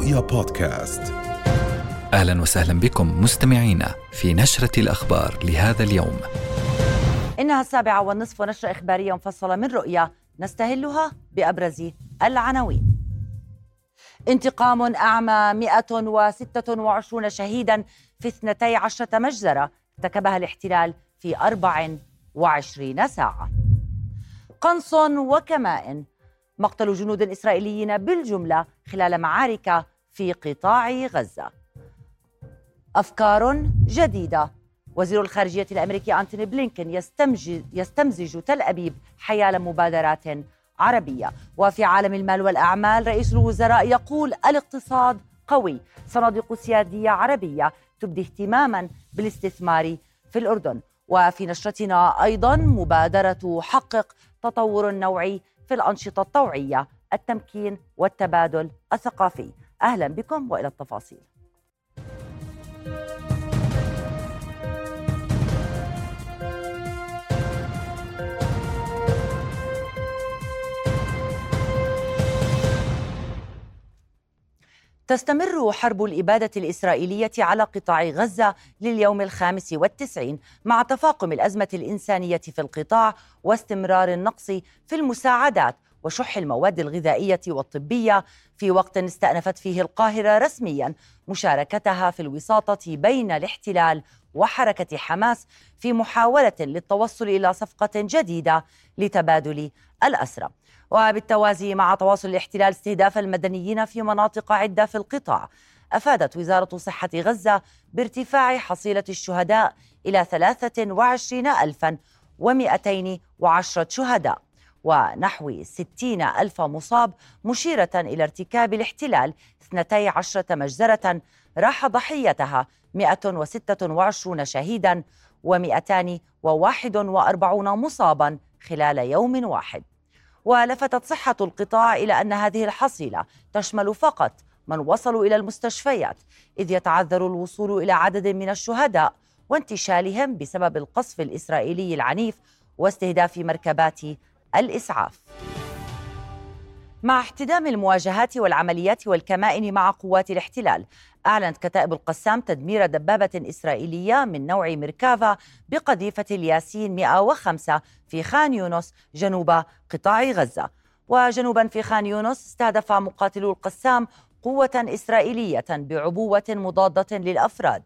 رؤيا بودكاست أهلا وسهلا بكم مستمعينا في نشرة الأخبار لهذا اليوم. إنها السابعة والنصف ونشرة إخبارية مفصله من رؤيا نستهلها بأبرز العناوين. انتقام أعمى 126 شهيدا في 12 مجزرة ارتكبها الاحتلال في 24 ساعة. قنص وكمائن مقتل جنود إسرائيليين بالجملة خلال معارك في قطاع غزة. أفكار جديدة. وزير الخارجية الأمريكي أنتوني بلينكن يستمزج, تل أبيب حيال مبادرات عربية. وفي عالم المال والأعمال رئيس الوزراء يقول الاقتصاد قوي. صناديق سيادية عربية تبدي اهتماما بالاستثمار في الأردن. وفي نشرتنا أيضا مبادرة حقق تطور نوعي في الأنشطة الطوعية التمكين والتبادل الثقافي. أهلا بكم وإلى التفاصيل. تستمر حرب الإبادة الإسرائيلية على قطاع غزة لليوم الخامس والتسعين مع تفاقم الأزمة الإنسانية في القطاع واستمرار النقص في المساعدات وشح المواد الغذائية والطبية في وقت استأنفت فيه القاهرة رسميا مشاركتها في الوساطة بين الاحتلال وحركة حماس في محاولة للتوصل إلى صفقة جديدة لتبادل الأسرى. وبالتوازي مع تواصل الاحتلال استهداف المدنيين في مناطق عدة في القطاع أفادت وزارة صحة غزة بارتفاع حصيلة الشهداء إلى 23210 شهداء ونحو 60 ألف مصاب مشيرة إلى ارتكاب الاحتلال 12 مجزرة راح ضحيتها 126 شهيدا و241 مصابا خلال يوم واحد. ولفتت صحة القطاع إلى أن هذه الحصيلة تشمل فقط من وصلوا إلى المستشفيات إذ يتعذر الوصول إلى عدد من الشهداء وانتشالهم بسبب القصف الإسرائيلي العنيف واستهداف مركبات الإسعاف. مع احتدام المواجهات والعمليات والكمائن مع قوات الاحتلال أعلنت كتائب القسام تدمير دبابة إسرائيلية من نوع ميركافا بقذيفة الياسين 105 في خان يونس جنوب قطاع غزة. وجنوبا في خان يونس استهدف مقاتلو القسام قوة إسرائيلية بعبوة مضادة للأفراد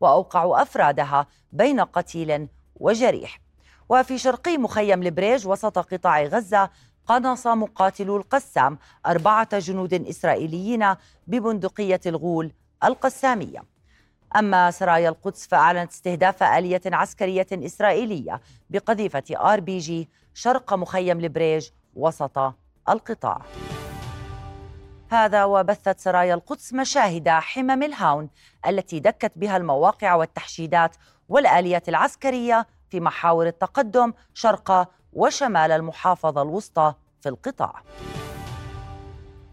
وأوقعوا أفرادها بين قتيل وجريح. وفي شرقي مخيم البريج وسط قطاع غزة قنص مقاتلو القسام أربعة جنود إسرائيليين ببندقية الغول القسامية. أما سرايا القدس فأعلنت استهداف آلية عسكرية إسرائيلية بقذيفة آر بي جي شرق مخيم البريج وسط القطاع. هذا وبثت سرايا القدس مشاهد حمم الهاون التي دكت بها المواقع والتحشيدات والآليات العسكرية في محاور التقدم شرق وشمال المحافظة الوسطى في القطاع.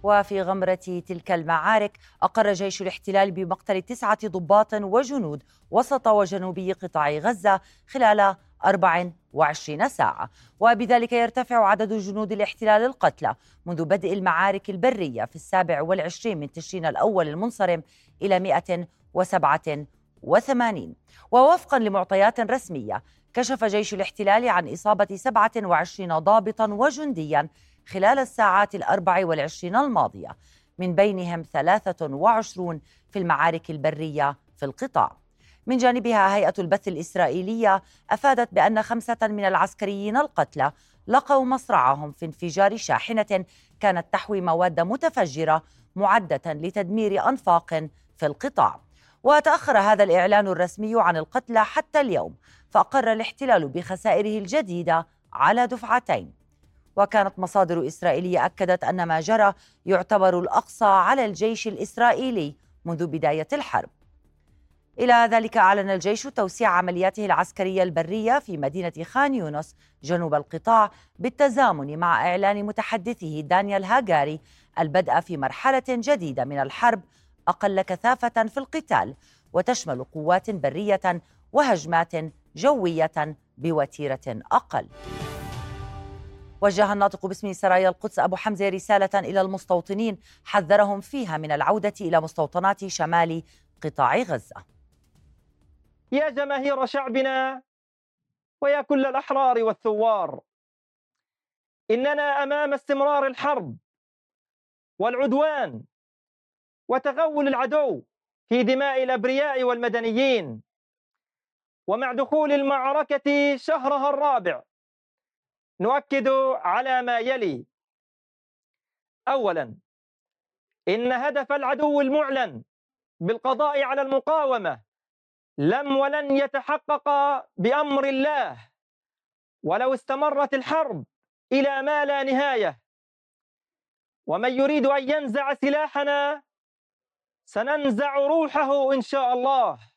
وفي غمرة تلك المعارك أقر جيش الاحتلال بمقتل تسعة ضباط وجنود وسط وجنوبي قطاع غزة خلال 24 ساعة. وبذلك يرتفع عدد جنود الاحتلال القتلى منذ بدء المعارك البرية في السابع والعشرين من تشرين الأول المنصرم إلى 187 ووفقا لمعطيات رسمية كشف جيش الاحتلال عن إصابة 27 ضابطا وجنديا خلال الساعات الأربع والعشرين الماضية من بينهم 23 في المعارك البرية في القطاع. من جانبها هيئة البث الإسرائيلية أفادت بأن خمسة من العسكريين القتلى لقوا مصرعهم في انفجار شاحنة كانت تحوي مواد متفجرة معدة لتدمير أنفاق في القطاع. وتأخر هذا الإعلان الرسمي عن القتلى حتى اليوم فأقر الاحتلال بخسائره الجديدة على دفعتين. وكانت مصادر إسرائيلية أكدت أن ما جرى يعتبر الأقصى على الجيش الإسرائيلي منذ بداية الحرب. إلى ذلك أعلن الجيش توسيع عملياته العسكرية البرية في مدينة خان يونس جنوب القطاع بالتزامن مع إعلان متحدثه دانيال هاغاري البدء في مرحلة جديدة من الحرب أقل كثافة في القتال وتشمل قوات برية وهجمات جوية بوتيرة أقل. وجه الناطق باسم سرايا القدس أبو حمزة رسالة إلى المستوطنين حذرهم فيها من العودة إلى مستوطنات شمال قطاع غزة. يا جماهير شعبنا ويا كل الأحرار والثوار إننا أمام استمرار الحرب والعدوان وتغول العدو في دماء الأبرياء والمدنيين. ومع دخول المعركة شهرها الرابع نؤكد على ما يلي. أولا إن هدف العدو المعلن بالقضاء على المقاومة لم ولن يتحقق بأمر الله ولو استمرت الحرب إلى ما لا نهاية. ومن يريد أن ينزع سلاحنا سننزع روحه إن شاء الله.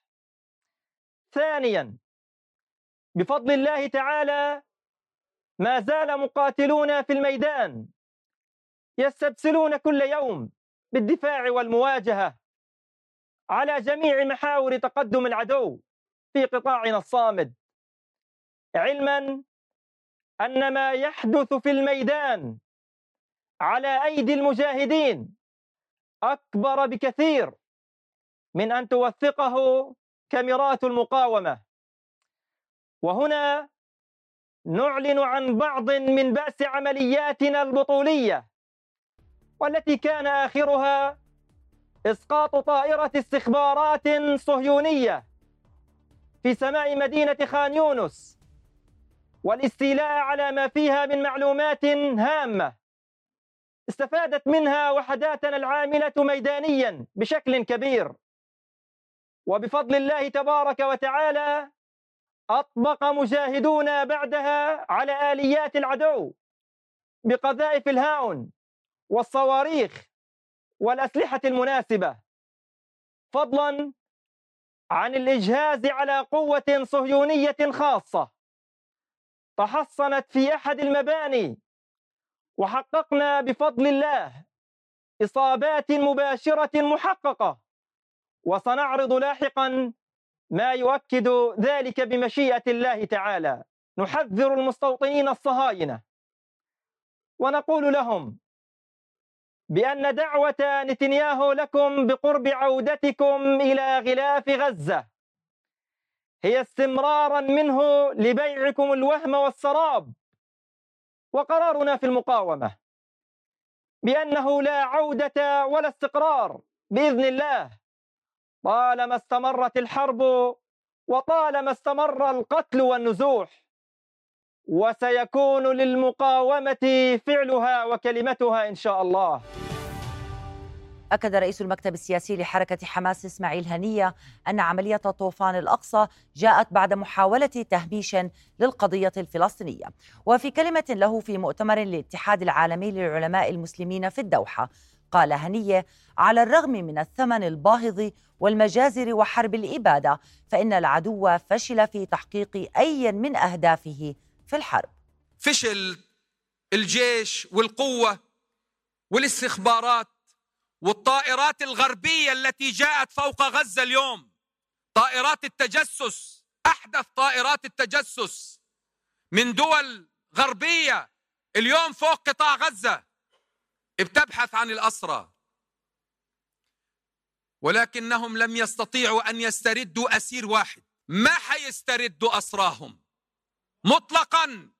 ثانيا بفضل الله تعالى ما زال مقاتلون في الميدان يستبسلون كل يوم بالدفاع والمواجهة على جميع محاور تقدم العدو في قطاعنا الصامد. علما أن ما يحدث في الميدان على أيدي المجاهدين أكبر بكثير من أن توثقه كاميرات المقاومة. وهنا نعلن عن بعض من بأس عملياتنا البطولية والتي كان آخرها إسقاط طائرة استخبارات صهيونية في سماء مدينة خان يونس والاستيلاء على ما فيها من معلومات هامة استفادت منها وحداتنا العاملة ميدانيا بشكل كبير. وبفضل الله تبارك وتعالى أطبق مجاهدون بعدها على آليات العدو بقذائف الهاون والصواريخ والأسلحة المناسبة فضلا عن الإجهاز على قوة صهيونية خاصة. تحصنت في أحد المباني وحققنا بفضل الله إصابات مباشرة محققة. وسنعرض لاحقا ما يؤكد ذلك بمشيئة الله تعالى. نحذر المستوطنين الصهاينة. ونقول لهم بأن دعوة نتنياهو لكم بقرب عودتكم إلى غلاف غزة هي استمرارا منه لبيعكم الوهم والسراب. وقرارنا في المقاومة بأنه لا عودة ولا استقرار بإذن الله. طالما استمرت الحرب وطالما استمر القتل والنزوح وسيكون للمقاومة فعلها وكلمتها إن شاء الله. أكد رئيس المكتب السياسي لحركة حماس إسماعيل هنية أن عملية طوفان الأقصى جاءت بعد محاولة تهميش للقضية الفلسطينية. وفي كلمة له في مؤتمر الاتحاد العالمي للعلماء المسلمين في الدوحة قال هنية على الرغم من الثمن الباهظ والمجازر وحرب الإبادة فإن العدو فشل في تحقيق أي من أهدافه في الحرب. فشل الجيش والقوة والاستخبارات والطائرات الغربية التي جاءت فوق غزة اليوم. طائرات التجسس أحدث طائرات التجسس من دول غربية اليوم فوق قطاع غزة. بتبحث عن الأسرى. ولكنهم لم يستطيعوا أن يستردوا أسير واحد. ما حيستردوا أسراهم؟ مطلقا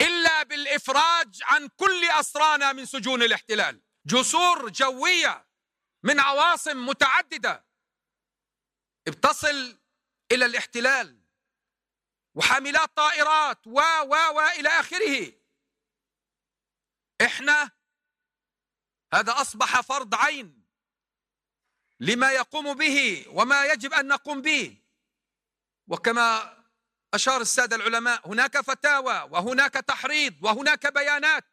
إلا بالإفراج عن كل أسرانا من سجون الاحتلال. جسور جوية من عواصم متعددة. بتصل إلى الاحتلال. وحاملات طائرات و و و إلى آخره. إحنا هذا أصبح فرض عين لما يقوم به وما يجب أن نقوم به. وكما أشار السادة العلماء هناك فتاوى وهناك تحريض وهناك بيانات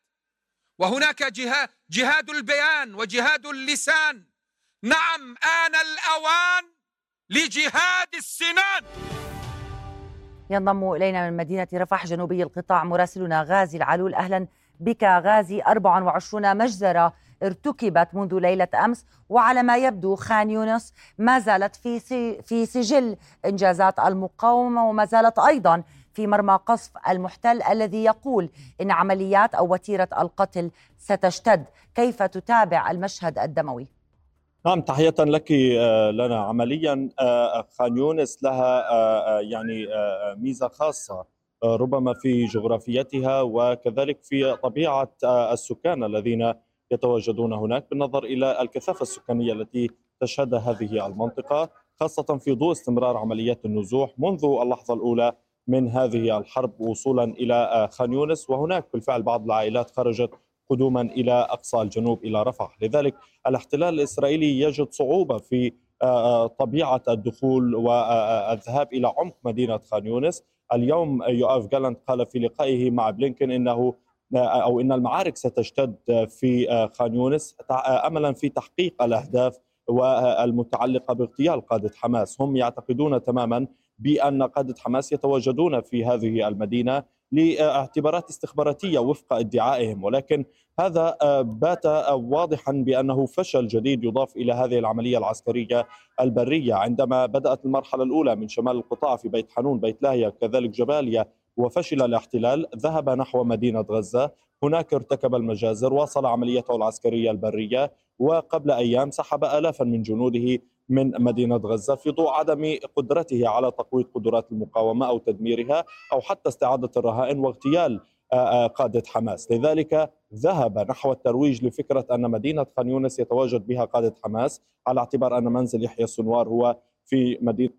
وهناك جهاد, جهاد البيان وجهاد اللسان. نعم آن الأوان لجهاد السنان. ينضم إلينا من مدينة رفح جنوبي القطاع مراسلنا غازي العلول. أهلا بك غازي 24 مجزرة. ارتكبت منذ ليلة أمس وعلى ما يبدو خان يونس ما زالت في في سجل إنجازات المقاومة وما زالت أيضا في مرمى قصف المحتل الذي يقول إن عمليات أو وتيرة القتل ستشتد كيف تتابع المشهد الدموي؟ نعم تحية لك آه، لنا عمليا آه، خان يونس لها آه، يعني ميزة خاصة ربما في جغرافيتها وكذلك في طبيعة السكان الذين يتواجدون هناك بالنظر إلى الكثافة السكانية التي تشهدها هذه المنطقة خاصة في ضوء استمرار عمليات النزوح منذ اللحظة الأولى من هذه الحرب وصولا إلى خان يونس. وهناك بالفعل بعض العائلات خرجت قدوما إلى أقصى الجنوب إلى رفح، لذلك الاحتلال الإسرائيلي يجد صعوبة في آه، طبيعة الدخول والذهاب إلى عمق مدينة خان يونس، اليوم يؤاف جالنت قال في لقائه مع بلينكن إنه أو إن المعارك ستشتد في خان يونس املا في تحقيق الأهداف والمتعلقة باغتيال قادة حماس، هم يعتقدون تماما بأن قادة حماس يتواجدون في هذه المدينة لاعتبارات استخباراتية وفق ادعائهم. ولكن هذا آه، بات آه، واضحا بأنه فشل جديد يضاف إلى هذه العملية العسكرية البرية. عندما بدأت المرحلة الأولى من شمال القطاع في بيت حنون بيت لاهيا كذلك جباليا وفشل الاحتلال ذهب نحو مدينة غزة. هناك ارتكب المجازر واصل عمليته العسكرية البرية وقبل أيام سحب الافا من جنوده من مدينة غزة في ضوء عدم قدرته على تقويض قدرات المقاومة أو تدميرها أو حتى استعادة الرهائن واغتيال قادة حماس. لذلك ذهب نحو الترويج لفكرة أن مدينة خان يونس يتواجد بها قادة حماس على اعتبار أن منزل يحيى السنوار هو في مدينة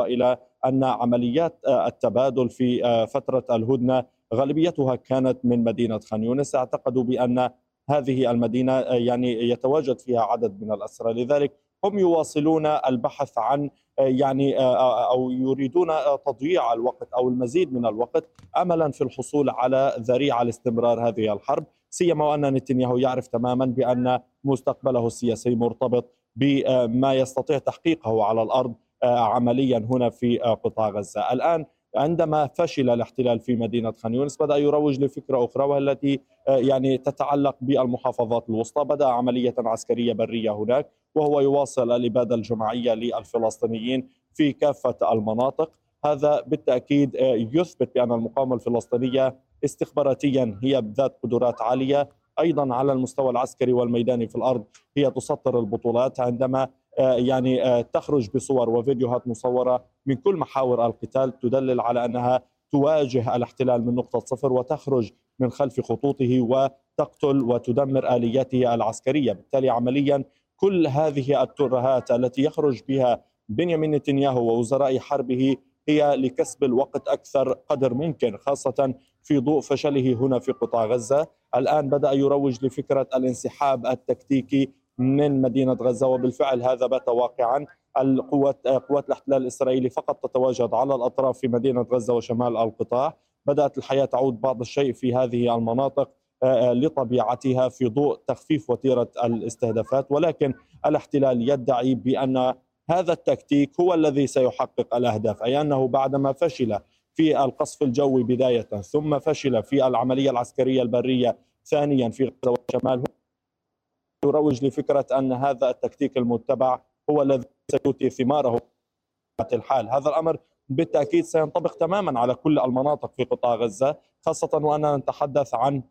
إلى أن عمليات التبادل في فترة الهدنة غالبيتها كانت من مدينة خان يونس. اعتقدوا بأن هذه المدينة يعني يتواجد فيها عدد من الأسرى. لذلك هم يواصلون البحث عن يعني أو يريدون تضييع الوقت أو المزيد من الوقت املا في الحصول على ذريعة لاستمرار هذه الحرب. سيما وأن نتنياهو يعرف تماما بأن مستقبله السياسي مرتبط بما يستطيع تحقيقه على الأرض عمليا هنا في قطاع غزة. الآن عندما فشل الاحتلال في مدينة خان يونس بدأ يروج لفكرة أخرى والتي آه، يعني تتعلق بالمحافظات الوسطى. بدأ عملية عسكرية برية هناك وهو يواصل الإبادة الجماعية للفلسطينيين في كافة المناطق. هذا بالتأكيد آه، يثبت بأن المقاومة الفلسطينية استخباراتيا هي ذات قدرات عالية. أيضا على المستوى العسكري والميداني في الأرض هي تسطر البطولات عندما آه، يعني آه، تخرج بصور وفيديوهات مصورة من كل محاور القتال تدلل على أنها تواجه الاحتلال من نقطة صفر وتخرج من خلف خطوطه وتقتل وتدمر آلياته العسكرية، بالتالي عمليا كل هذه الترهات التي يخرج بها بنيامين نتنياهو ووزراء حربه هي لكسب الوقت أكثر قدر ممكن خاصة في ضوء فشله هنا في قطاع غزة، الآن بدأ يروج لفكرة الانسحاب التكتيكي من مدينة غزة وبالفعل هذا بات واقعا. القوات قوات الاحتلال الإسرائيلي فقط تتواجد على الأطراف في مدينة غزة وشمال القطاع. بدأت الحياة تعود بعض الشيء في هذه المناطق آه، آه، لطبيعتها في ضوء تخفيف وتيرة الاستهدافات. ولكن الاحتلال يدعي بأن هذا التكتيك هو الذي سيحقق الأهداف أي أنه بعدما فشل في القصف الجوي بداية ثم فشل في العملية العسكرية البرية ثانيا في غزة وشمال. يروج لفكرة أن هذا التكتيك المتبع هو الذي سيؤتي ثماره الحال. هذا الأمر بالتأكيد سينطبق تماما على كل المناطق في قطاع غزة خاصة وأننا نتحدث عن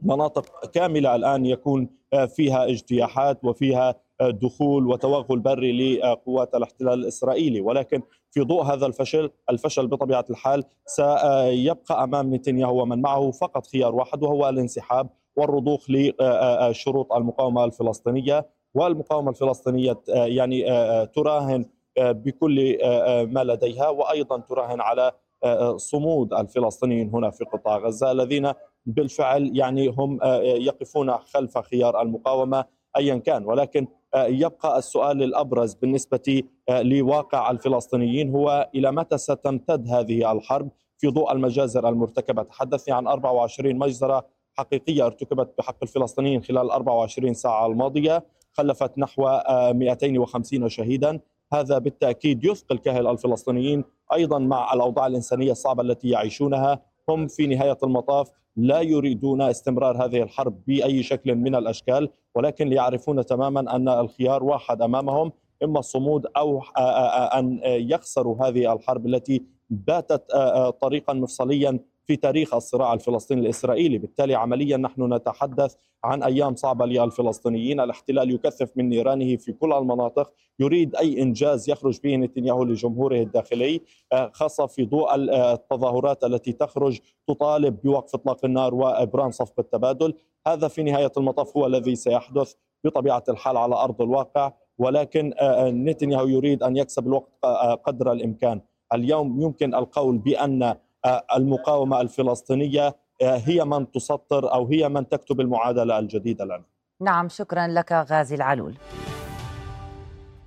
مناطق كاملة الآن يكون فيها اجتياحات وفيها دخول وتوغل بري لقوات الاحتلال الإسرائيلي ولكن في ضوء هذا الفشل الفشل بطبيعة الحال سيبقى أمام نتنياهو ومن معه فقط خيار واحد وهو الانسحاب والرضوخ لشروط المقاومة الفلسطينية. والمقاومة الفلسطينية يعني تراهن بكل ما لديها وأيضا تراهن على صمود الفلسطينيين هنا في قطاع غزة الذين بالفعل يعني هم يقفون خلف خيار المقاومة ايا كان. ولكن يبقى السؤال الأبرز بالنسبة لواقع الفلسطينيين هو إلى متى ستمتد هذه الحرب في ضوء المجازر المرتكبة؟ تحدثني عن 24 مجزرة حقيقية ارتكبت بحق الفلسطينيين خلال 24 ساعة الماضية خلفت نحو 250 آه، شهيدا. هذا بالتأكيد يثقل كاهل الفلسطينيين أيضا مع الأوضاع الإنسانية الصعبة التي يعيشونها. هم في نهاية المطاف لا يريدون استمرار هذه الحرب بأي شكل من الأشكال ولكن يعرفون تماما أن الخيار واحد أمامهم إما الصمود آه، أن يخسروا هذه الحرب التي باتت طريقا مفصليا في تاريخ الصراع الفلسطيني الإسرائيلي، بالتالي عمليا نحن نتحدث عن أيام صعبة للفلسطينيين، الاحتلال يكثف من نيرانه في كل المناطق، يريد أي إنجاز يخرج به نتنياهو لجمهوره الداخلي، آه، خاصة في ضوء آه، التظاهرات التي تخرج تطالب بوقف إطلاق النار وإبرام صفقه التبادل، هذا في نهاية المطاف هو الذي سيحدث بطبيعة الحال على أرض الواقع، ولكن آه، نتنياهو يريد أن يكسب الوقت قدر الإمكان. اليوم يمكن القول بأن المقاومة الفلسطينية هي من تسطر أو هي من تكتب المعادلة الجديدة لنا. نعم شكرا لك غازي العلول.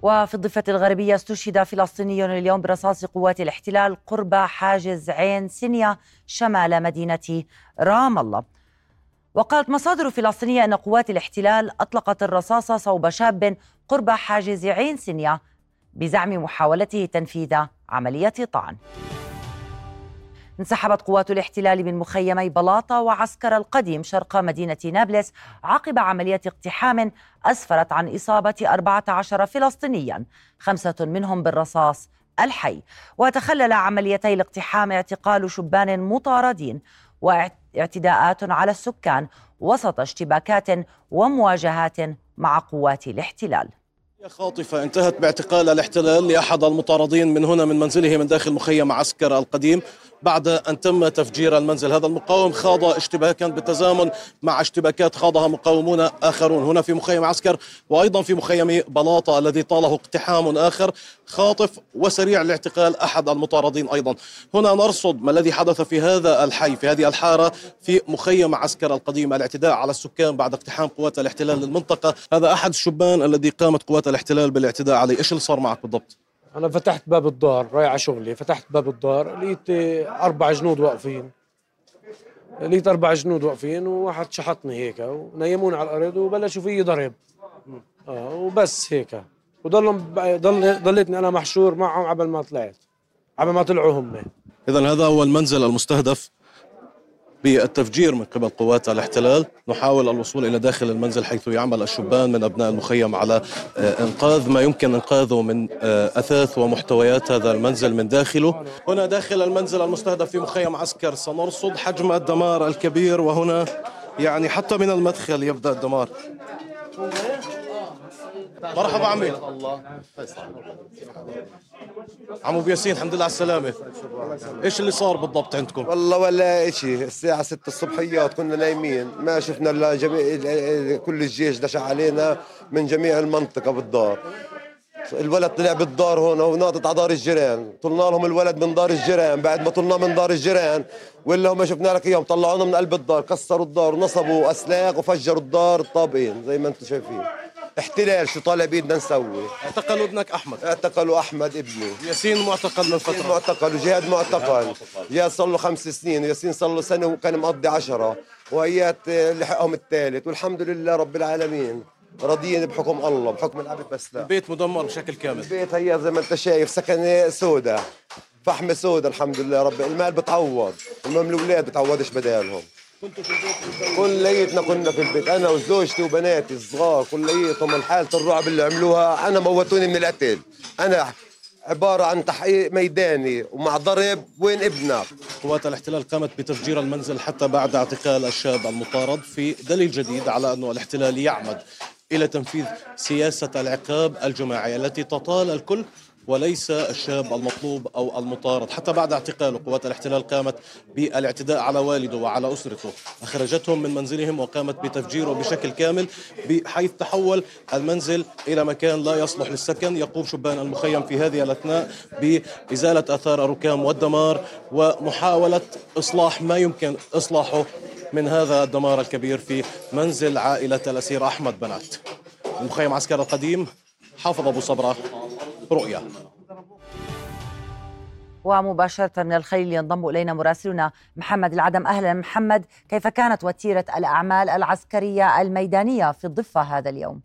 وفي الضفة الغربية استشهد فلسطيني اليوم برصاص قوات الاحتلال قرب حاجز عين سينيا شمال مدينة رام الله وقالت مصادر فلسطينية أن قوات الاحتلال أطلقت الرصاص صوب شاب قرب حاجز عين سينيا بزعم محاولته تنفيذ عملية طعن انسحبت قوات الاحتلال من مخيمي بلاطة وعسكر القديم شرق مدينة نابلس عقب عملية اقتحام أسفرت عن إصابة 14 فلسطينيا خمسة منهم بالرصاص الحي. وتخلل عمليتي الاقتحام اعتقال شبان مطاردين واعتداءات على السكان وسط اشتباكات ومواجهات مع قوات الاحتلال. خاطفة انتهت باعتقال الاحتلال لأحد المطاردين من هنا من منزله من داخل مخيم عسكر القديم بعد أن تم تفجير المنزل. هذا المقاوم خاض اشتباكا بالتزامن مع اشتباكات خاضها مقاومون آخرون. هنا في مخيم عسكر وأيضا في مخيم بلاطة الذي طاله اقتحام آخر خاطف وسريع لاعتقال أحد المطاردين أيضا. هنا نرصد ما الذي حدث في هذا الحي في هذه الحارة في مخيم عسكر القديم. الاعتداء على السكان بعد اقتحام قوات الاحتلال للمنطقة. هذا أحد الشبان الذي قامت قوات الاحتلال بالاعتداء عليه إيش اللي صار معك بالضبط؟ أنا فتحت باب الدار رايح على شغلي فتحت باب الدار لقيت أربع جنود واقفين. لقيت أربع جنود واقفين وواحد شحطني هيك ونيموني على الأرض وبلشوا فيي ضرب. آه وبس هيك. وضلهم ضل ضليتني أنا محشور معهم قبل ما طلعت قبل ما طلعوا هم. اذا هذا هو المنزل المستهدف بالتفجير من قبل قوات الاحتلال نحاول الوصول إلى داخل المنزل حيث يعمل الشبان من أبناء المخيم على آه، إنقاذ ما يمكن إنقاذه من آه، أثاث ومحتويات هذا المنزل من داخله. هنا داخل المنزل المستهدف في مخيم عسكر سنرصد حجم الدمار الكبير وهنا يعني حتى من المدخل يبدأ الدمار. مرحبا عمي. عمو بياسين الحمد لله على السلامة. إيش اللي صار بالضبط عندكم؟ والله ولا شيء الساعة 6 الصبحيات كنا نايمين. ما شفنا إلا جميع كل الجيش دش علينا من جميع المنطقة بالدار. الولد طلع بالدار هون وناطط على دار الجيران. طلنا لهم الولد من دار الجيران بعد ما طلناه من دار الجيران ولا هم شفنا لك إياهم. طلعونا من قلب الدار كسروا الدار ونصبوا أسلاك وفجروا الدار الطابقين زي ما أنتم شايفين. احتلال شو طالع بيدنا نسوي؟ اعتقلوا ابنك أحمد. اعتقلوا أحمد ابني. ياسين معتقل من فترة. معتقل وجهاد معتقل. يا صار له خمس سنين وياسين صار له سنة وكان مقضي عشرة. وهيات لحقهم الثالث. والحمد لله رب العالمين. راضيين بحكم الله بحكم العبد بس لا. البيت مدمر بشكل كامل. البيت هي زي ما انت شايف سكن سودا فحمة سودا الحمد لله رب. المال بتعوض. المهم الأولاد بتعوضش بدالهم. كليتنا كنا في البيت أنا وزوجتي وبناتي الصغار كليتهم من حاله الرعب اللي عملوها أنا موتوني من القتل. أنا عبارة عن تحقيق ميداني ومع ضرب وين ابنك؟ قوات الاحتلال قامت بتفجير المنزل حتى بعد اعتقال الشاب المطارد في دليل جديد على أنه الاحتلال يعمد إلى تنفيذ سياسة العقاب الجماعي التي تطال الكل وليس الشاب المطلوب أو المطارد. حتى بعد اعتقاله قوات الاحتلال قامت بالاعتداء على والده وعلى أسرته. أخرجتهم من منزلهم وقامت بتفجيره بشكل كامل بحيث تحول المنزل إلى مكان لا يصلح للسكن. يقوم شبان المخيم في هذه الأثناء بإزالة آثار الركام والدمار ومحاولة إصلاح ما يمكن إصلاحه من هذا الدمار الكبير في منزل عائلة الأسير أحمد بنات. المخيم عسكر القديم حافظ أبو صبرة. رؤيا ومباشرة من الخليل ينضم إلينا مراسلنا محمد العدم أهلا محمد كيف كانت وتيرة الأعمال العسكرية الميدانية في الضفة هذا اليوم؟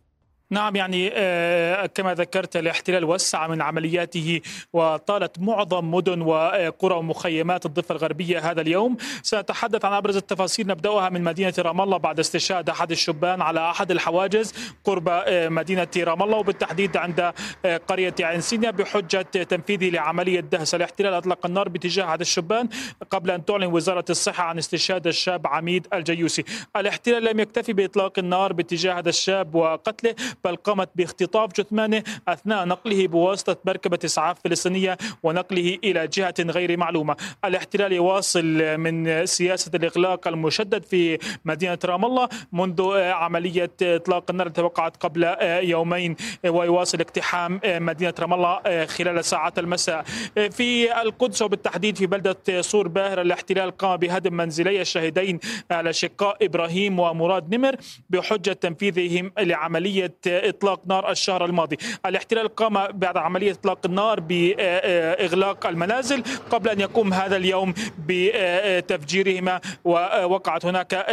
نعم يعني آه، كما ذكرت الاحتلال وسع من عملياته وطالت معظم مدن وقرى ومخيمات الضفة الغربية هذا اليوم. سنتحدث عن أبرز التفاصيل نبدأها من مدينة رام الله بعد استشهاد أحد الشبان على أحد الحواجز قرب آه، مدينة رام الله وبالتحديد عند آه، قرية عين سينيا بحجة تنفيذه لعملية دهس الاحتلال. أطلق النار باتجاه أحد الشبان قبل أن تعلن وزارة الصحة عن استشهاد الشاب عميد الجيوسي. الاحتلال لم يكتفي بإطلاق النار باتجاه هذا الشاب وقتله بل قامت باختطاف جثمانه أثناء نقله بواسطة مركبة إسعاف فلسطينية ونقله إلى جهة غير معلومة. الاحتلال يواصل من سياسة الإغلاق المشدد في مدينة رام الله منذ عملية إطلاق النار التي وقعت قبل يومين ويواصل اقتحام مدينة رام الله خلال ساعات المساء. في القدس وبالتحديد في بلدة صور باهر الاحتلال قام بهدم منزلي الشهيدين الأشقاء إبراهيم ومراد نمر بحجة تنفيذهم لعملية إطلاق نار الشهر الماضي. الاحتلال قام بعد عملية إطلاق النار بإغلاق المنازل قبل أن يقوم هذا اليوم بتفجيرهما ووقعت هناك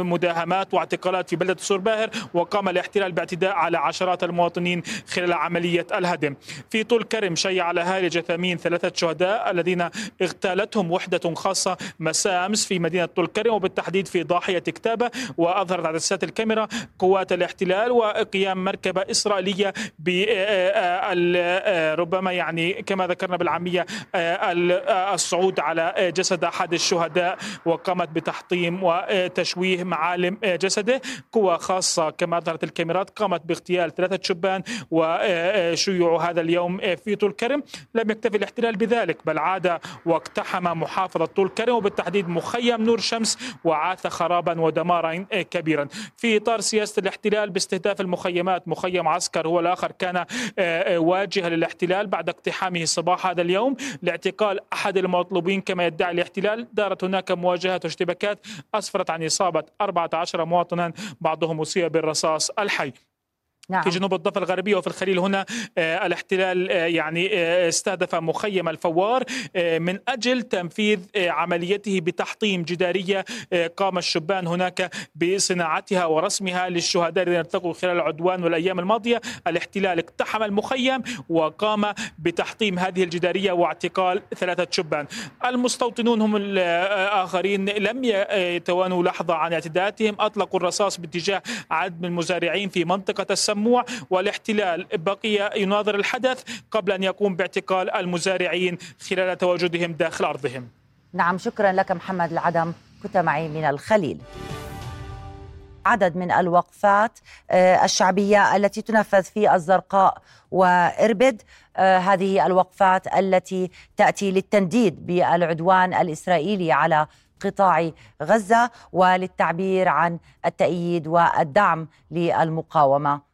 مداهمات واعتقالات في بلدة سور باهر وقام الاحتلال باعتداء على عشرات المواطنين خلال عملية الهدم. في طول كرم شيع على هالي جثامين ثلاثة شهداء الذين اغتالتهم وحدة خاصة مساء أمس في مدينة طول كرم وبالتحديد في ضاحية كتابة وأظهرت عدسات الكاميرا قوات الاحتلال وقيام مركبة إسرائيلية ب ربما يعني كما ذكرنا بالعامية الصعود على جسد أحد الشهداء وقامت بتحطيم وتشويه معالم جسده. قوة خاصة كما أظهرت الكاميرات قامت باغتيال ثلاثة شبان وشيعوا هذا اليوم في طول كرم. لم يكتفي الاحتلال بذلك بل عاد واقتحم محافظة طول كرم وبالتحديد مخيم نور شمس وعاث خرابا ودمارا كبيرا. في إطار سياسة الاحتلال باستهداف المخيمات مخيم عسكر هو الآخر كان آه، آه، واجهة للاحتلال بعد اقتحامه صباح هذا اليوم لاعتقال أحد المطلوبين كما يدعي الاحتلال. دارت هناك مواجهات واشتباكات أسفرت عن إصابة 14 مواطنا بعضهم أصيب بالرصاص الحي. نعم. في جنوب الضفة الغربية وفي الخليل هنا آه الاحتلال آه يعني آه استهدف مخيم الفوار من أجل تنفيذ عمليته بتحطيم جدارية قام الشبان هناك بصناعتها ورسمها للشهداء الذين ارتقوا خلال العدوان والأيام الماضية. الاحتلال اقتحم المخيم وقام بتحطيم هذه الجدارية واعتقال ثلاثة شبان. المستوطنون هم الآخرين لم يتوانوا لحظة عن اعتداءاتهم. أطلقوا الرصاص باتجاه عدد من المزارعين في منطقة السم التجمع والاحتلال. بقي يناظر الحدث قبل أن يقوم باعتقال المزارعين خلال تواجدهم داخل أرضهم. نعم شكرا لك محمد العدم. كنت معي من الخليل. عدد من الوقفات آه، الشعبية التي تنفذ في الزرقاء وإربد آه، هذه الوقفات التي تأتي للتنديد بالعدوان الإسرائيلي على قطاع غزة وللتعبير عن التأييد والدعم للمقاومة.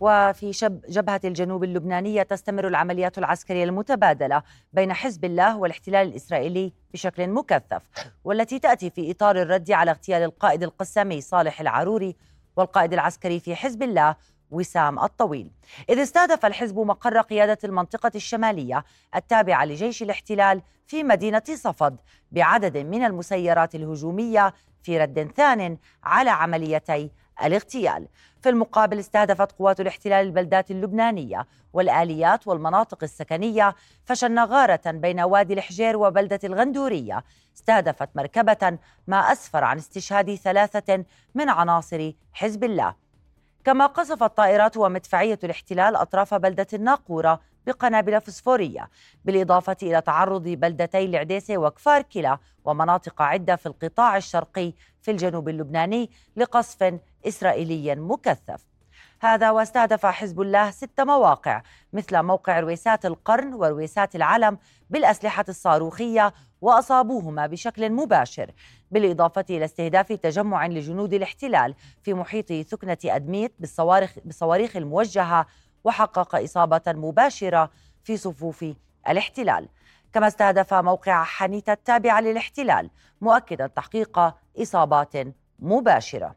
وفي شب جبهة الجنوب اللبنانية تستمر العمليات العسكرية المتبادلة بين حزب الله والاحتلال الإسرائيلي بشكل مكثف والتي تأتي في إطار الرد على اغتيال القائد القسامي صالح العروري والقائد العسكري في حزب الله وسام الطويل. إذ استهدف الحزب مقر قيادة المنطقة الشمالية التابعة لجيش الاحتلال في مدينة صفد بعدد من المسيرات الهجومية في رد ثان على عمليتي الاغتيال. في المقابل استهدفت قوات الاحتلال البلدات اللبنانية والآليات والمناطق السكنية فشن غارة بين وادي الحجير وبلدة الغندورية. استهدفت مركبة ما أسفر عن استشهاد ثلاثة من عناصر حزب الله. كما قصفت طائرات ومدفعية الاحتلال أطراف بلدة الناقورة بقنابل فسفورية بالإضافة إلى تعرض بلدتي العديسة وكفار كلا ومناطق عدة في القطاع الشرقي في الجنوب اللبناني لقصف إسرائيلي مكثف. هذا واستهدف حزب الله ست مواقع مثل موقع رويسات القرن ورويسات العلم بالأسلحة الصاروخية وأصابوهما بشكل مباشر بالإضافة إلى استهداف تجمع لجنود الاحتلال في محيط ثكنة أدميت بالصواريخ, بالصواريخ الموجهة وحقق إصابة مباشرة في صفوف الاحتلال. كما استهدف موقع حنيتا التابع للاحتلال مؤكدا تحقيق إصابات مباشرة.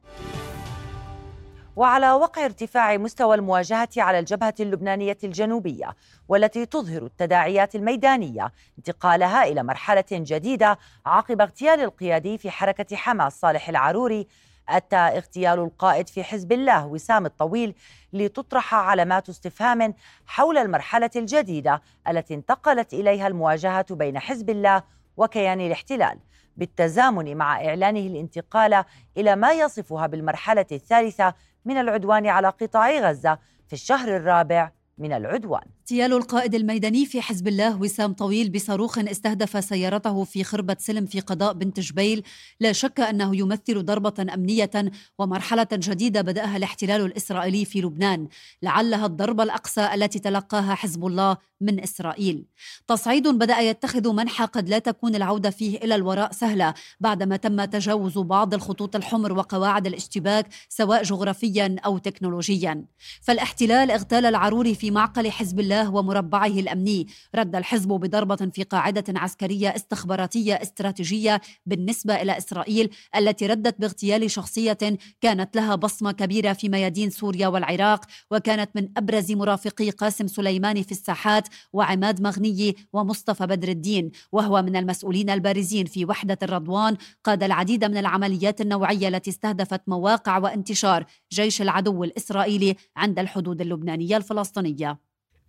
وعلى وقع ارتفاع مستوى المواجهة على الجبهة اللبنانية الجنوبية والتي تظهر التداعيات الميدانية انتقالها إلى مرحلة جديدة عقب اغتيال القيادي في حركة حماس صالح العروري. أتى اغتيال القائد في حزب الله وسام الطويل لتطرح علامات استفهام حول المرحلة الجديدة التي انتقلت إليها المواجهة بين حزب الله وكيان الاحتلال بالتزامن مع إعلانه الانتقال إلى ما يصفها بالمرحلة الثالثة من العدوان على قطاع غزة في الشهر الرابع من العدوان. اغتيال القائد الميداني في حزب الله وسام طويل بصاروخ استهدف سيارته في خربة سلم في قضاء بنت جبيل. لا شك أنه يمثل ضربة أمنية ومرحلة جديدة بدأها الاحتلال الإسرائيلي في لبنان. لعلها الضربة الأقصى التي تلقاها حزب الله من إسرائيل. تصعيد بدأ يتخذ منحى قد لا تكون العودة فيه إلى الوراء سهلة بعدما تم تجاوز بعض الخطوط الحمر وقواعد الاشتباك سواء جغرافيا أو تكنولوجيا. فالاحتلال اغتال العروري في معقل حزب الله ومربعه الأمني. رد الحزب بضربة في قاعدة عسكرية استخباراتية استراتيجية بالنسبة إلى إسرائيل التي ردت باغتيال شخصية كانت لها بصمة كبيرة في ميادين سوريا والعراق وكانت من أبرز مرافقي قاسم سليماني في الساحات وعماد مغني ومصطفى بدر الدين وهو من المسؤولين البارزين في وحدة الرضوان. قاد العديد من العمليات النوعية التي استهدفت مواقع وانتشار جيش العدو الإسرائيلي عند الحدود اللبنانية الفلسطينية.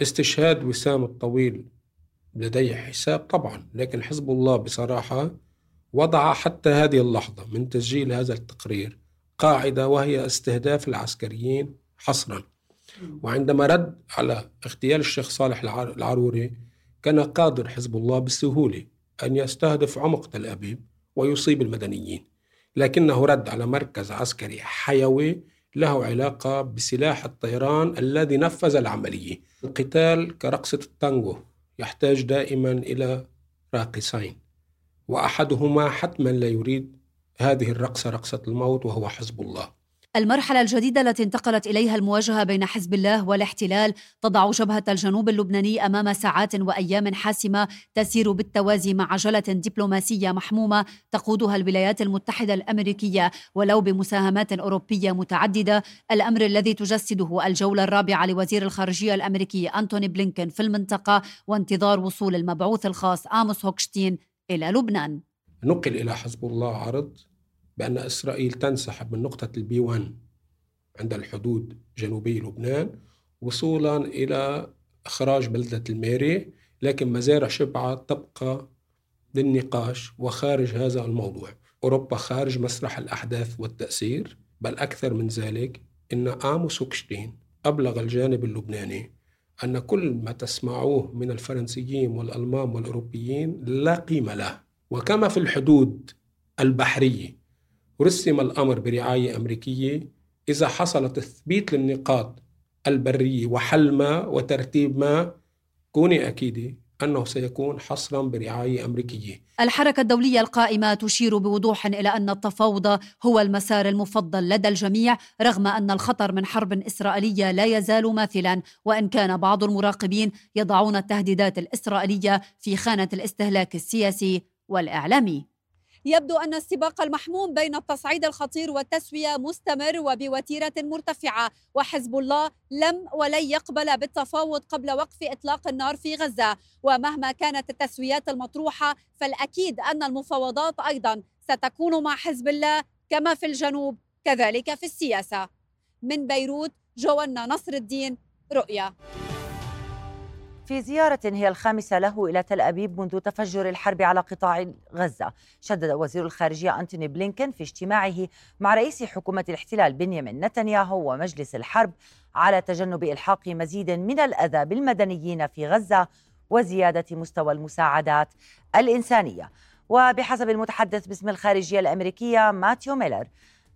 استشهاد وسام الطويل لديه حساب طبعا لكن حزب الله بصراحة وضع حتى هذه اللحظة من تسجيل هذا التقرير قاعدة وهي استهداف العسكريين حصرا. وعندما رد على اغتيال الشيخ صالح العروري كان قادر حزب الله بسهولة أن يستهدف عمق تل أبيب ويصيب المدنيين لكنه رد على مركز عسكري حيوي له علاقة بسلاح الطيران الذي نفذ العملية. القتال كرقصة التانجو يحتاج دائما إلى راقصين وأحدهما حتما لا يريد هذه الرقصة رقصة الموت وهو حزب الله. المرحلة الجديدة التي انتقلت إليها المواجهة بين حزب الله والاحتلال تضع جبهة الجنوب اللبناني أمام ساعات وأيام حاسمة تسير بالتوازي مع عجلة دبلوماسية محمومة تقودها الولايات المتحدة الأمريكية ولو بمساهمات أوروبية متعددة. الأمر الذي تجسده الجولة الرابعة لوزير الخارجية الأمريكي أنتوني بلينكن في المنطقة وانتظار وصول المبعوث الخاص آموس هوكشتين إلى لبنان. نقل إلى حزب الله عرض بأن إسرائيل تنسحب من نقطة البي 1 عند الحدود جنوبي لبنان وصولا إلى إخراج بلدة الميري لكن مزارع شبعة تبقى للنقاش وخارج هذا الموضوع. أوروبا خارج مسرح الأحداث والتأثير بل أكثر من ذلك إن آموس هوكشتين أبلغ الجانب اللبناني أن كل ما تسمعوه من الفرنسيين والألمان والأوروبيين لا قيمة له. وكما في الحدود البحرية رسم الأمر برعاية أمريكية إذا حصل تثبيت للنقاط البرية وحل ما وترتيب ما كوني أكيدة أنه سيكون حصرا برعاية أمريكية. الحركة الدولية القائمة تشير بوضوح إلى أن التفاوض هو المسار المفضل لدى الجميع رغم أن الخطر من حرب إسرائيلية لا يزال ماثلا وإن كان بعض المراقبين يضعون التهديدات الإسرائيلية في خانة الاستهلاك السياسي والإعلامي. يبدو أن السباق المحموم بين التصعيد الخطير والتسوية مستمر وبوتيرة مرتفعة. وحزب الله لم ولن يقبل بالتفاوض قبل وقف إطلاق النار في غزة. ومهما كانت التسويات المطروحة فالأكيد أن المفاوضات أيضا ستكون مع حزب الله كما في الجنوب كذلك في السياسة. من بيروت جوانا نصر الدين رؤيا. في زيارة هي الخامسة له إلى تل أبيب منذ تفجر الحرب على قطاع غزة. شدد وزير الخارجية أنتوني بلينكن في اجتماعه مع رئيس حكومة الاحتلال بنيامين نتنياهو ومجلس الحرب على تجنب إلحاق مزيد من الأذى بالمدنيين في غزة وزيادة مستوى المساعدات الإنسانية. وبحسب المتحدث باسم الخارجية الأمريكية ماتيو ميلر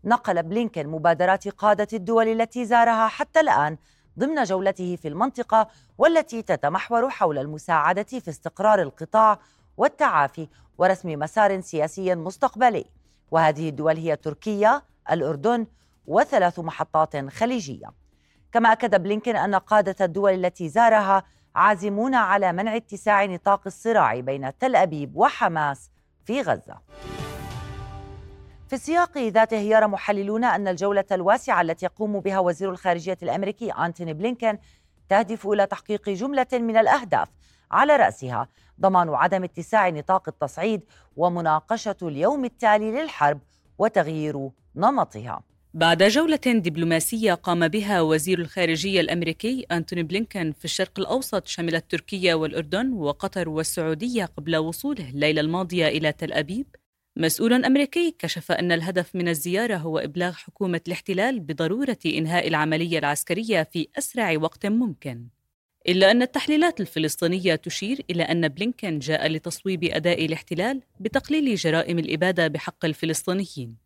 نقل بلينكن مبادرات قادة الدول التي زارها حتى الآن ضمن جولته في المنطقة والتي تتمحور حول المساعدة في استقرار القطاع والتعافي ورسم مسار سياسي مستقبلي. وهذه الدول هي تركيا الأردن وثلاث محطات خليجية. كما أكد بلينكن أن قادة الدول التي زارها عازمون على منع اتساع نطاق الصراع بين تل أبيب وحماس في غزة. في السياق ذاته يرى محللون أن الجولة الواسعة التي يقوم بها وزير الخارجية الأمريكي أنتوني بلينكن تهدف إلى تحقيق جملة من الأهداف على رأسها. ضمان عدم اتساع نطاق التصعيد ومناقشة اليوم التالي للحرب وتغيير نمطها. بعد جولة دبلوماسية قام بها وزير الخارجية الأمريكي أنتوني بلينكن في الشرق الأوسط شملت تركيا والأردن وقطر والسعودية قبل وصوله الليلة الماضية إلى تل أبيب. مسؤول أمريكي كشف أن الهدف من الزيارة هو إبلاغ حكومة الاحتلال بضرورة إنهاء العملية العسكرية في أسرع وقت ممكن. إلا أن التحليلات الفلسطينية تشير إلى أن بلينكن جاء لتصويب أداء الاحتلال بتقليل جرائم الإبادة بحق الفلسطينيين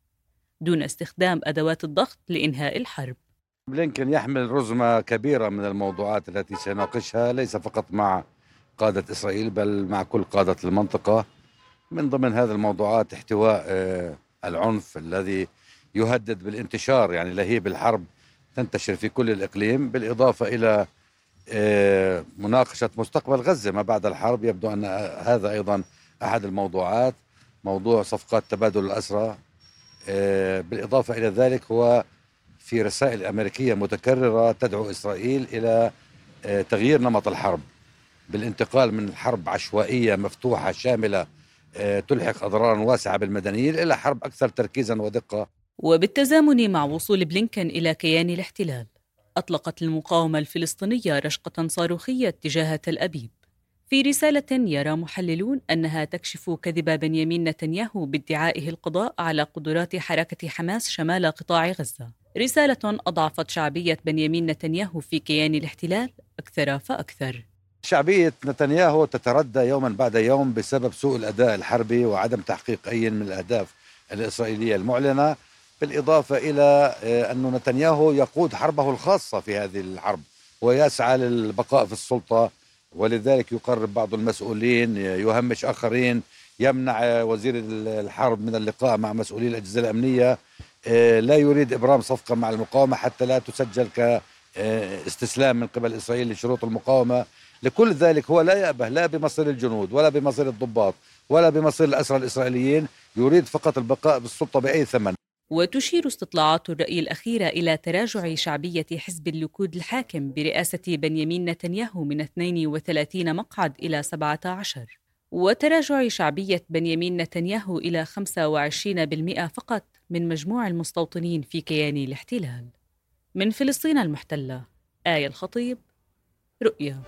دون استخدام أدوات الضغط لإنهاء الحرب. بلينكن يحمل رزمة كبيرة من الموضوعات التي سيناقشها ليس فقط مع قادة إسرائيل بل مع كل قادة المنطقة. من ضمن هذه الموضوعات احتواء آه، العنف الذي يهدد بالانتشار يعني لهيب الحرب تنتشر في كل الإقليم بالإضافة إلى آه، مناقشة مستقبل غزة. ما بعد الحرب يبدو أن هذا أيضا أحد الموضوعات موضوع صفقات تبادل الأسرى آه، بالإضافة إلى ذلك هو في رسائل أمريكية متكررة تدعو إسرائيل إلى تغيير نمط الحرب بالانتقال من حرب عشوائية مفتوحة شاملة آه، تلحق أضرارا واسعة بالمدنيين إلى حرب أكثر تركيزا ودقة. وبالتزامن مع وصول بلينكن إلى كيان الاحتلال أطلقت المقاومة الفلسطينية رشقة صاروخية تجاه تل أبيب. في رسالة يرى محللون أنها تكشف كذب بنيامين نتنياهو بادعائه القضاء على قدرات حركة حماس شمال قطاع غزة. رسالة أضعفت شعبية بنيامين نتنياهو في كيان الاحتلال أكثر فأكثر. شعبية نتنياهو تتردى يوما بعد يوم بسبب سوء الأداء الحربي وعدم تحقيق أي من الأهداف الإسرائيلية المعلنة بالإضافة إلى آه، أن نتنياهو يقود حربه الخاصة في هذه الحرب ويسعى للبقاء في السلطة ولذلك يقرب بعض المسؤولين يهمش آخرين يمنع وزير الحرب من اللقاء مع مسؤولي الأجهزة الأمنية آه، لا يريد إبرام صفقة مع المقاومة حتى لا تسجل كاستسلام من قبل إسرائيل لشروط المقاومة. لكل ذلك هو لا يأبه لا بمصير الجنود ولا بمصير الضباط ولا بمصير الأسرى الإسرائيليين يريد فقط البقاء بالسلطة بأي ثمن. وتشير استطلاعات الرأي الأخيرة إلى تراجع شعبية حزب الليكود الحاكم برئاسة بنيامين نتنياهو من 32 مقعد إلى 17 وتراجع شعبية بنيامين نتنياهو إلى 25% فقط من مجموع المستوطنين في كيان الاحتلال. من فلسطين المحتلة آية الخطيب. رؤيا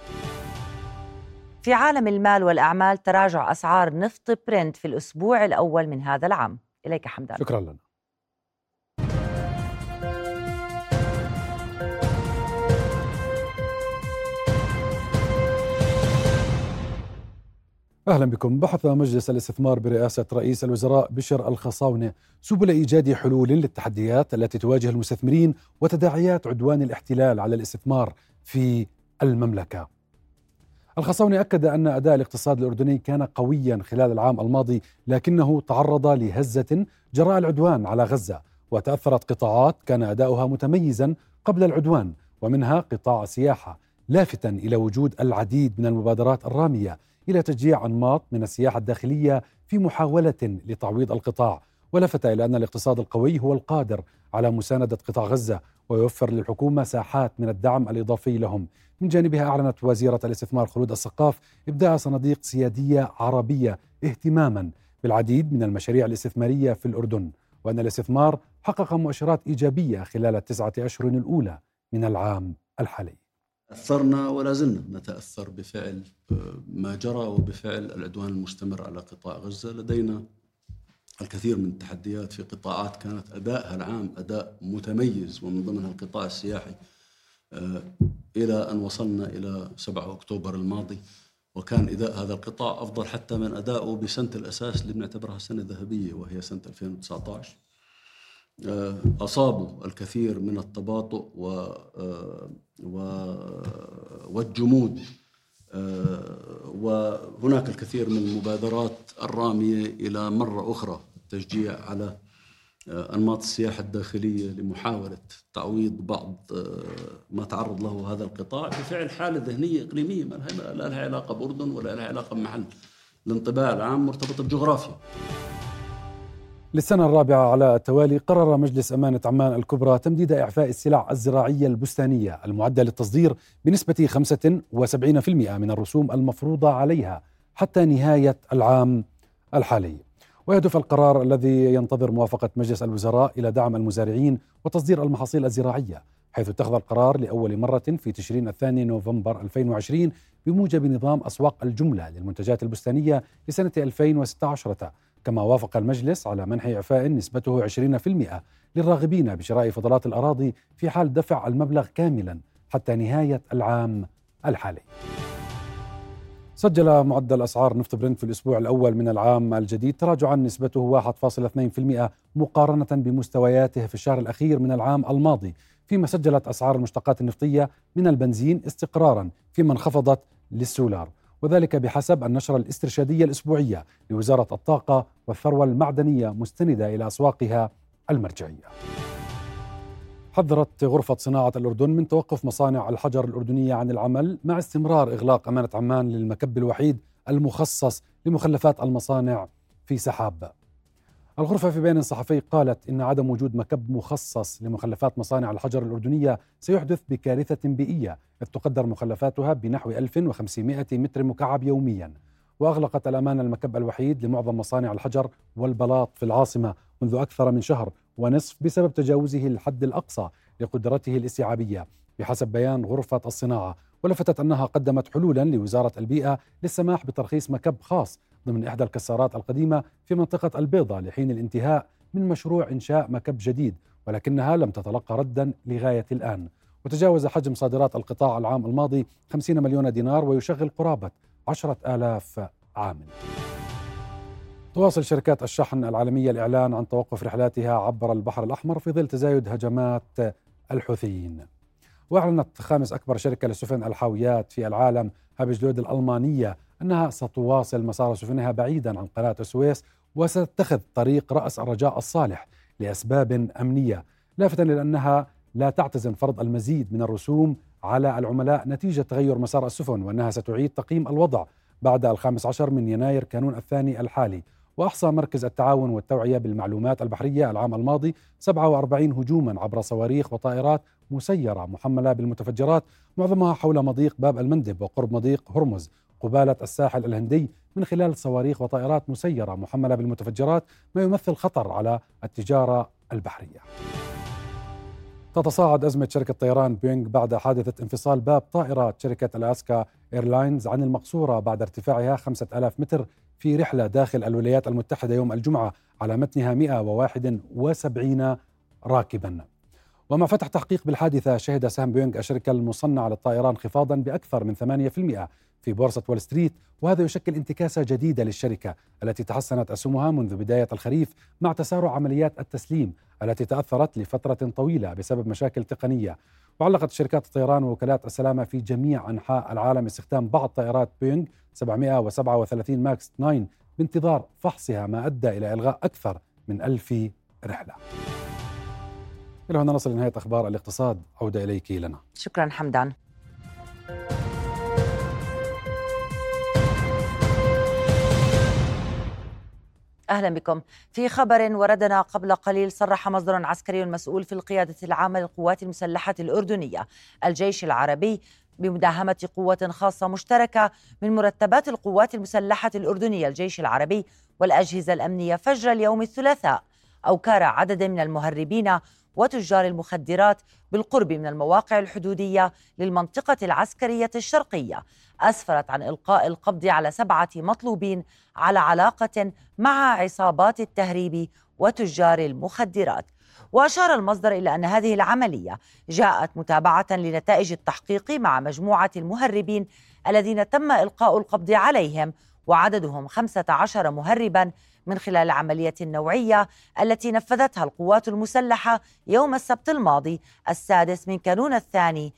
في عالم المال والأعمال تراجع أسعار نفط برنت في الأسبوع الأول من هذا العام. إليك حمدان. شكرا لنا. أهلا بكم. بحث مجلس الاستثمار برئاسة رئيس الوزراء بشر الخصاونة سبل إيجاد حلول للتحديات التي تواجه المستثمرين وتداعيات عدوان الاحتلال على الاستثمار في المملكة. الخصاوني أكد أن أداء الاقتصاد الأردني كان قويا خلال العام الماضي لكنه تعرض لهزة جراء العدوان على غزة وتأثرت قطاعات كان أداؤها متميزا قبل العدوان ومنها قطاع السياحة لافتا إلى وجود العديد من المبادرات الرامية إلى تشجيع أنماط من السياحة الداخلية في محاولة لتعويض القطاع ولفت إلى أن الاقتصاد القوي هو القادر على مساندة قطاع غزة ويوفر للحكومة ساحات من الدعم الإضافي لهم. من جانبها أعلنت وزيرة الاستثمار خلود السقاف إبداء صناديق سيادية عربية اهتماما بالعديد من المشاريع الاستثمارية في الأردن وأن الاستثمار حقق مؤشرات إيجابية خلال التسعة أشهر الأولى من العام الحالي. أثرنا ولا زلنا نتأثر بفعل ما جرى وبفعل العدوان المستمر على قطاع غزة لدينا الكثير من التحديات في قطاعات كانت أدائها العام أداء متميز ومن ضمنها القطاع السياحي. آه، إلى أن وصلنا إلى 7 أكتوبر الماضي وكان أداء هذا القطاع أفضل حتى من أدائه بسنة الأساس اللي بنعتبرها سنة ذهبية وهي سنة 2019 آه، أصابوا الكثير من التباطؤ آه، والجمود. وهناك الكثير من المبادرات الرامية إلى مرة أخرى التشجيع على أنماط السياحة الداخلية لمحاولة تعويض بعض ما تعرض له هذا القطاع بفعل حالة ذهنية إقليمية ما لها علاقة بأردن ولا لها علاقة بمحل الانطباع العام مرتبط بجغرافيا. للسنة الرابعة على التوالي قرر مجلس أمانة عمان الكبرى تمديد إعفاء السلع الزراعية البستانية المعدة للتصدير بنسبة 75% من الرسوم المفروضة عليها حتى نهاية العام الحالي. ويهدف القرار الذي ينتظر موافقة مجلس الوزراء إلى دعم المزارعين وتصدير المحاصيل الزراعية حيث اتخذ القرار لأول مرة في تشرين الثاني نوفمبر 2020 بموجب نظام أسواق الجملة للمنتجات البستانية لسنة 2016 كما وافق المجلس على منح إعفاء نسبته 20% للراغبين بشراء فضلات الأراضي في حال دفع المبلغ كاملا حتى نهاية العام الحالي. سجل معدل أسعار نفط برنت في الأسبوع الأول من العام الجديد تراجعا نسبته 1.2% مقارنة بمستوياته في الشهر الأخير من العام الماضي فيما سجلت أسعار المشتقات النفطية من البنزين استقرارا فيما انخفضت للسولار. وذلك بحسب النشرة الاسترشادية الأسبوعية لوزارة الطاقة والثروة المعدنية مستندة إلى أسواقها المرجعية. حذرت غرفة صناعة الأردن من توقف مصانع الحجر الأردنية عن العمل مع استمرار إغلاق أمانة عمان للمكب الوحيد المخصص لمخلفات المصانع في سحاب. الغرفة في بيان صحفي قالت إن عدم وجود مكب مخصص لمخلفات مصانع الحجر الأردنية سيحدث بكارثة بيئية إذ تقدر مخلفاتها بنحو 1500 متر مكعب يوميا. وأغلقت الأمانة المكب الوحيد لمعظم مصانع الحجر والبلاط في العاصمة منذ أكثر من شهر ونصف بسبب تجاوزه الحد الأقصى لقدرته الاستيعابية. بحسب بيان غرفة الصناعة ولفتت أنها قدمت حلولا لوزارة البيئة للسماح بترخيص مكب خاص ضمن إحدى الكسارات القديمة في منطقة البيضة لحين الانتهاء من مشروع إنشاء مكب جديد ولكنها لم تتلقى ردا لغاية الآن. وتجاوز حجم صادرات القطاع العام الماضي 50 مليون دينار ويشغل قرابة عشرة آلاف عامل. تواصل شركات الشحن العالمية الإعلان عن توقف رحلاتها عبر البحر الأحمر في ظل تزايد هجمات الحوثيين. وأعلنت خامس أكبر شركة لسفن الحاويات في العالم هابجلود الألمانية أنها ستواصل مسار سفنها بعيدا عن قناة السويس وستتخذ طريق رأس الرجاء الصالح لأسباب أمنية لافتا إلى أنها لا تعتزم فرض المزيد من الرسوم على العملاء نتيجة تغير مسار السفن وأنها ستعيد تقييم الوضع بعد الخامس عشر من يناير كانون الثاني الحالي. وأحصى مركز التعاون والتوعية بالمعلومات البحرية العام الماضي 47 هجوما عبر صواريخ وطائرات مسيرة محملة بالمتفجرات معظمها حول مضيق باب المندب وقرب مضيق هرمز. قبالة الساحل الهندي من خلال صواريخ وطائرات مسيرة محملة بالمتفجرات ما يمثل خطر على التجارة البحرية. تتصاعد أزمة شركة طيران بوينغ بعد حادثة انفصال باب طائرة شركة ألاسكا إيرلاينز عن المقصورة بعد ارتفاعها 5000 متر في رحلة داخل الولايات المتحدة يوم الجمعة على متنها 171 راكبا. ومع فتح تحقيق بالحادثة شهد سهم بوينغ الشركة المصنعة للطائرات انخفاضا بأكثر من 8% في بورصة وول ستريت وهذا يشكل انتكاسة جديدة للشركة التي تحسنت أسهمها منذ بداية الخريف مع تسارع عمليات التسليم التي تأثرت لفترة طويلة بسبب مشاكل تقنية. وعلقت شركات الطيران ووكالات السلامة في جميع أنحاء العالم استخدام بعض طائرات بيونغ 737 ماكس 9 بانتظار فحصها ما أدى إلى إلغاء أكثر من ألف رحلة. إلى هنا نصل لنهاية أخبار الاقتصاد. عودة إليك لنا شكرا حمدان. أهلا بكم. في خبر وردنا قبل قليل صرح مصدر عسكري مسؤول في القيادة العامة للقوات المسلحة الأردنية. الجيش العربي بمداهمة قوة خاصة مشتركة من مرتبات القوات المسلحة الأردنية. الجيش العربي والأجهزة الأمنية فجر اليوم الثلاثاء. أوكار عدد من المهربين وتجار المخدرات بالقرب من المواقع الحدودية للمنطقة العسكرية الشرقية. أسفرت عن إلقاء القبض على سبعة مطلوبين على علاقة مع عصابات التهريب وتجار المخدرات. وأشار المصدر إلى أن هذه العملية جاءت متابعة لنتائج التحقيق مع مجموعة المهربين الذين تم إلقاء القبض عليهم وعددهم 15 مهربا من خلال العملية النوعية التي نفذتها القوات المسلحة يوم السبت الماضي السادس من كانون الثاني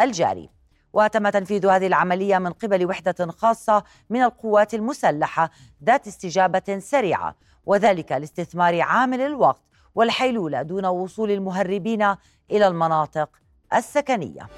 الجاري. وتم تنفيذ هذه العملية من قبل وحدة خاصة من القوات المسلحة ذات استجابة سريعة وذلك لاستثمار عامل الوقت والحيلولة دون وصول المهربين إلى المناطق السكنية.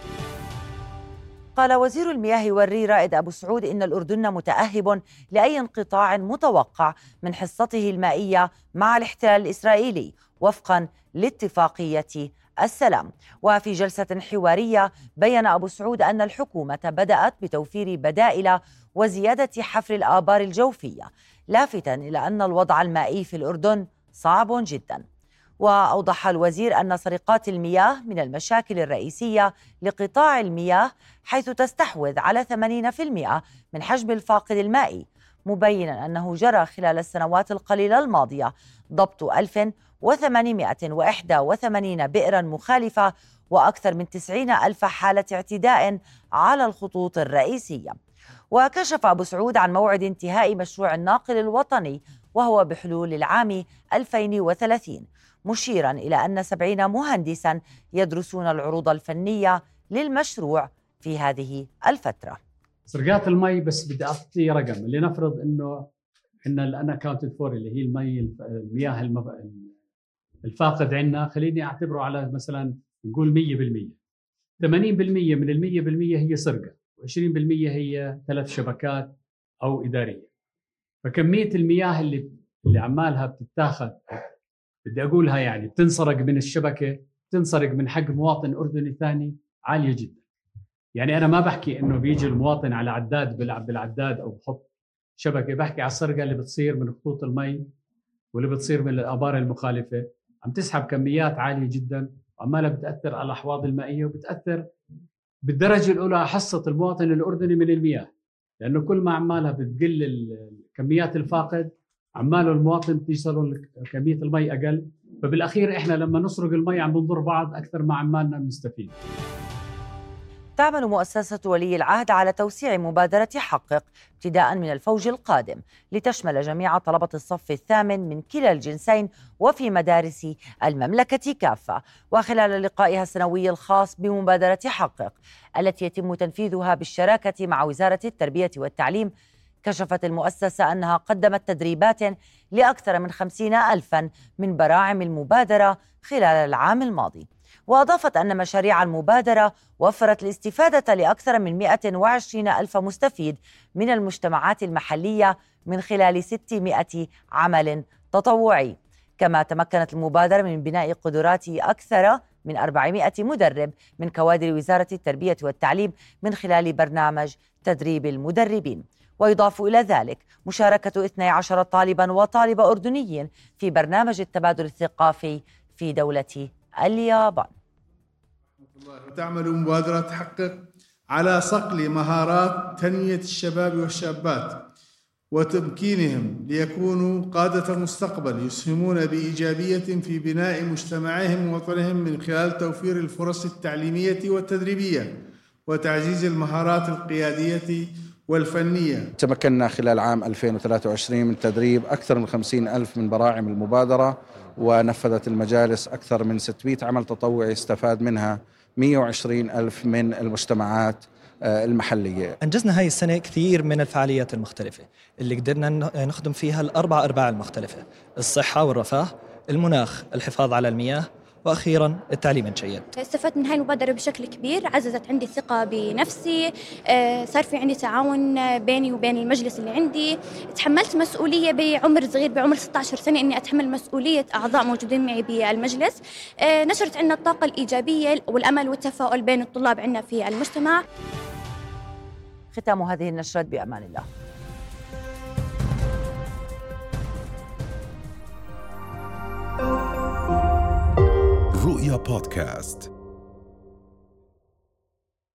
قال وزير المياه والري رائد أبو سعود إن الأردن متأهب لأي انقطاع متوقع من حصته المائية مع الاحتلال الإسرائيلي وفقا لاتفاقية السلام. وفي جلسة حوارية بين أبو سعود أن الحكومة بدأت بتوفير بدائل وزيادة حفر الآبار الجوفية لافتا إلى أن الوضع المائي في الأردن صعب جدا. وأوضح الوزير أن سرقات المياه من المشاكل الرئيسية لقطاع المياه حيث تستحوذ على 80% من حجم الفاقد المائي مبينا أنه جرى خلال السنوات القليلة الماضية ضبط 1881 بئرا مخالفة وأكثر من 90 ألف حالة اعتداء على الخطوط الرئيسية. وكشف أبو سعود عن موعد انتهاء مشروع الناقل الوطني وهو بحلول العام 2030 مشيرا إلى أن سبعين مهندسا يدرسون العروض الفنية للمشروع في هذه الفترة. سرقات المي بس بدي أعطي رقم. لنفرض أنه إن ال unaccounted for اللي هي المي المياه. الفاقد عندنا خليني أعتبره على مثلا نقول 100% 80% من ال 100% هي سرقة و20% هي تلف شبكات أو إدارية. فكمية المياه اللي اللي عمالها بتتاخذ بدي أقولها يعني بتنسرق من الشبكة بتنسرق من حق مواطن أردني ثاني عالية جدا. يعني أنا ما بحكي إنه بيجي المواطن على عداد بيلعب بالعداد أو بحط شبكة بحكي على السرقة اللي بتصير من خطوط المي واللي بتصير من الآبار المخالفة. عم تسحب كميات عالية جدا وعمالها بتأثر على الأحواض المائية وبتأثر بالدرجة الأولى حصة المواطن الأردني من المياه. لأنه كل ما عمالها بتقل كميات الفاقد عماله المواطن بتوصل كمية المي أقل. فبالأخير إحنا لما نسرق المي عم بنضر بعض أكثر ما عمالنا بنستفيد تعمل مؤسسة ولي العهد على توسيع مبادرة حقق ابتداء من الفوج القادم لتشمل جميع طلبة الصف الثامن من كلا الجنسين وفي مدارس المملكة كافة. وخلال لقائها السنوي الخاص بمبادرة حقق التي يتم تنفيذها بالشراكة مع وزارة التربية والتعليم كشفت المؤسسة أنها قدمت تدريبات لأكثر من خمسين ألفا من براعم المبادرة خلال العام الماضي. وأضافت أن مشاريع المبادرة وفرت الاستفادة لأكثر من 120 ألف مستفيد من المجتمعات المحلية من خلال 600 عمل تطوعي. كما تمكنت المبادرة من بناء قدرات أكثر من 400 مدرب من كوادر وزارة التربية والتعليم من خلال برنامج تدريب المدربين. ويضاف إلى ذلك مشاركة 12 طالبا وطالبة أردنيين في برنامج التبادل الثقافي في دولة اليابان. تعمل مبادرة تحقق على صقل مهارات تنمية الشباب والشابات وتمكينهم ليكونوا قادة المستقبل يسهمون بإيجابية في بناء مجتمعهم ووطنهم من خلال توفير الفرص التعليمية والتدريبية وتعزيز المهارات القيادية والفنية. تمكنا خلال عام 2023 من تدريب أكثر من 50 ألف من براعم المبادرة ونفذت المجالس أكثر من 600 عمل تطوعي استفاد منها 120 ألف من المجتمعات آه، المحلية. أنجزنا هاي السنة كثير من الفعاليات المختلفة. اللي قدرنا نخدم فيها الأربع أرباع المختلفة. الصحة والرفاه المناخ الحفاظ على المياه وأخيرا التعليم الجيد. استفدت من هاي المبادرة بشكل كبير، عززت عندي الثقة بنفسي، آه، صار في عندي تعاون بيني وبين المجلس اللي عندي، تحملت مسؤولية بعمر صغير بعمر 16 سنة إني أتحمل مسؤولية أعضاء موجودين معي بالمجلس، آه، نشرت عندنا الطاقة الإيجابية والأمل والتفاؤل بين الطلاب عندنا في المجتمع. ختام هذه النشرات بأمان الله. رؤيا بودكاست.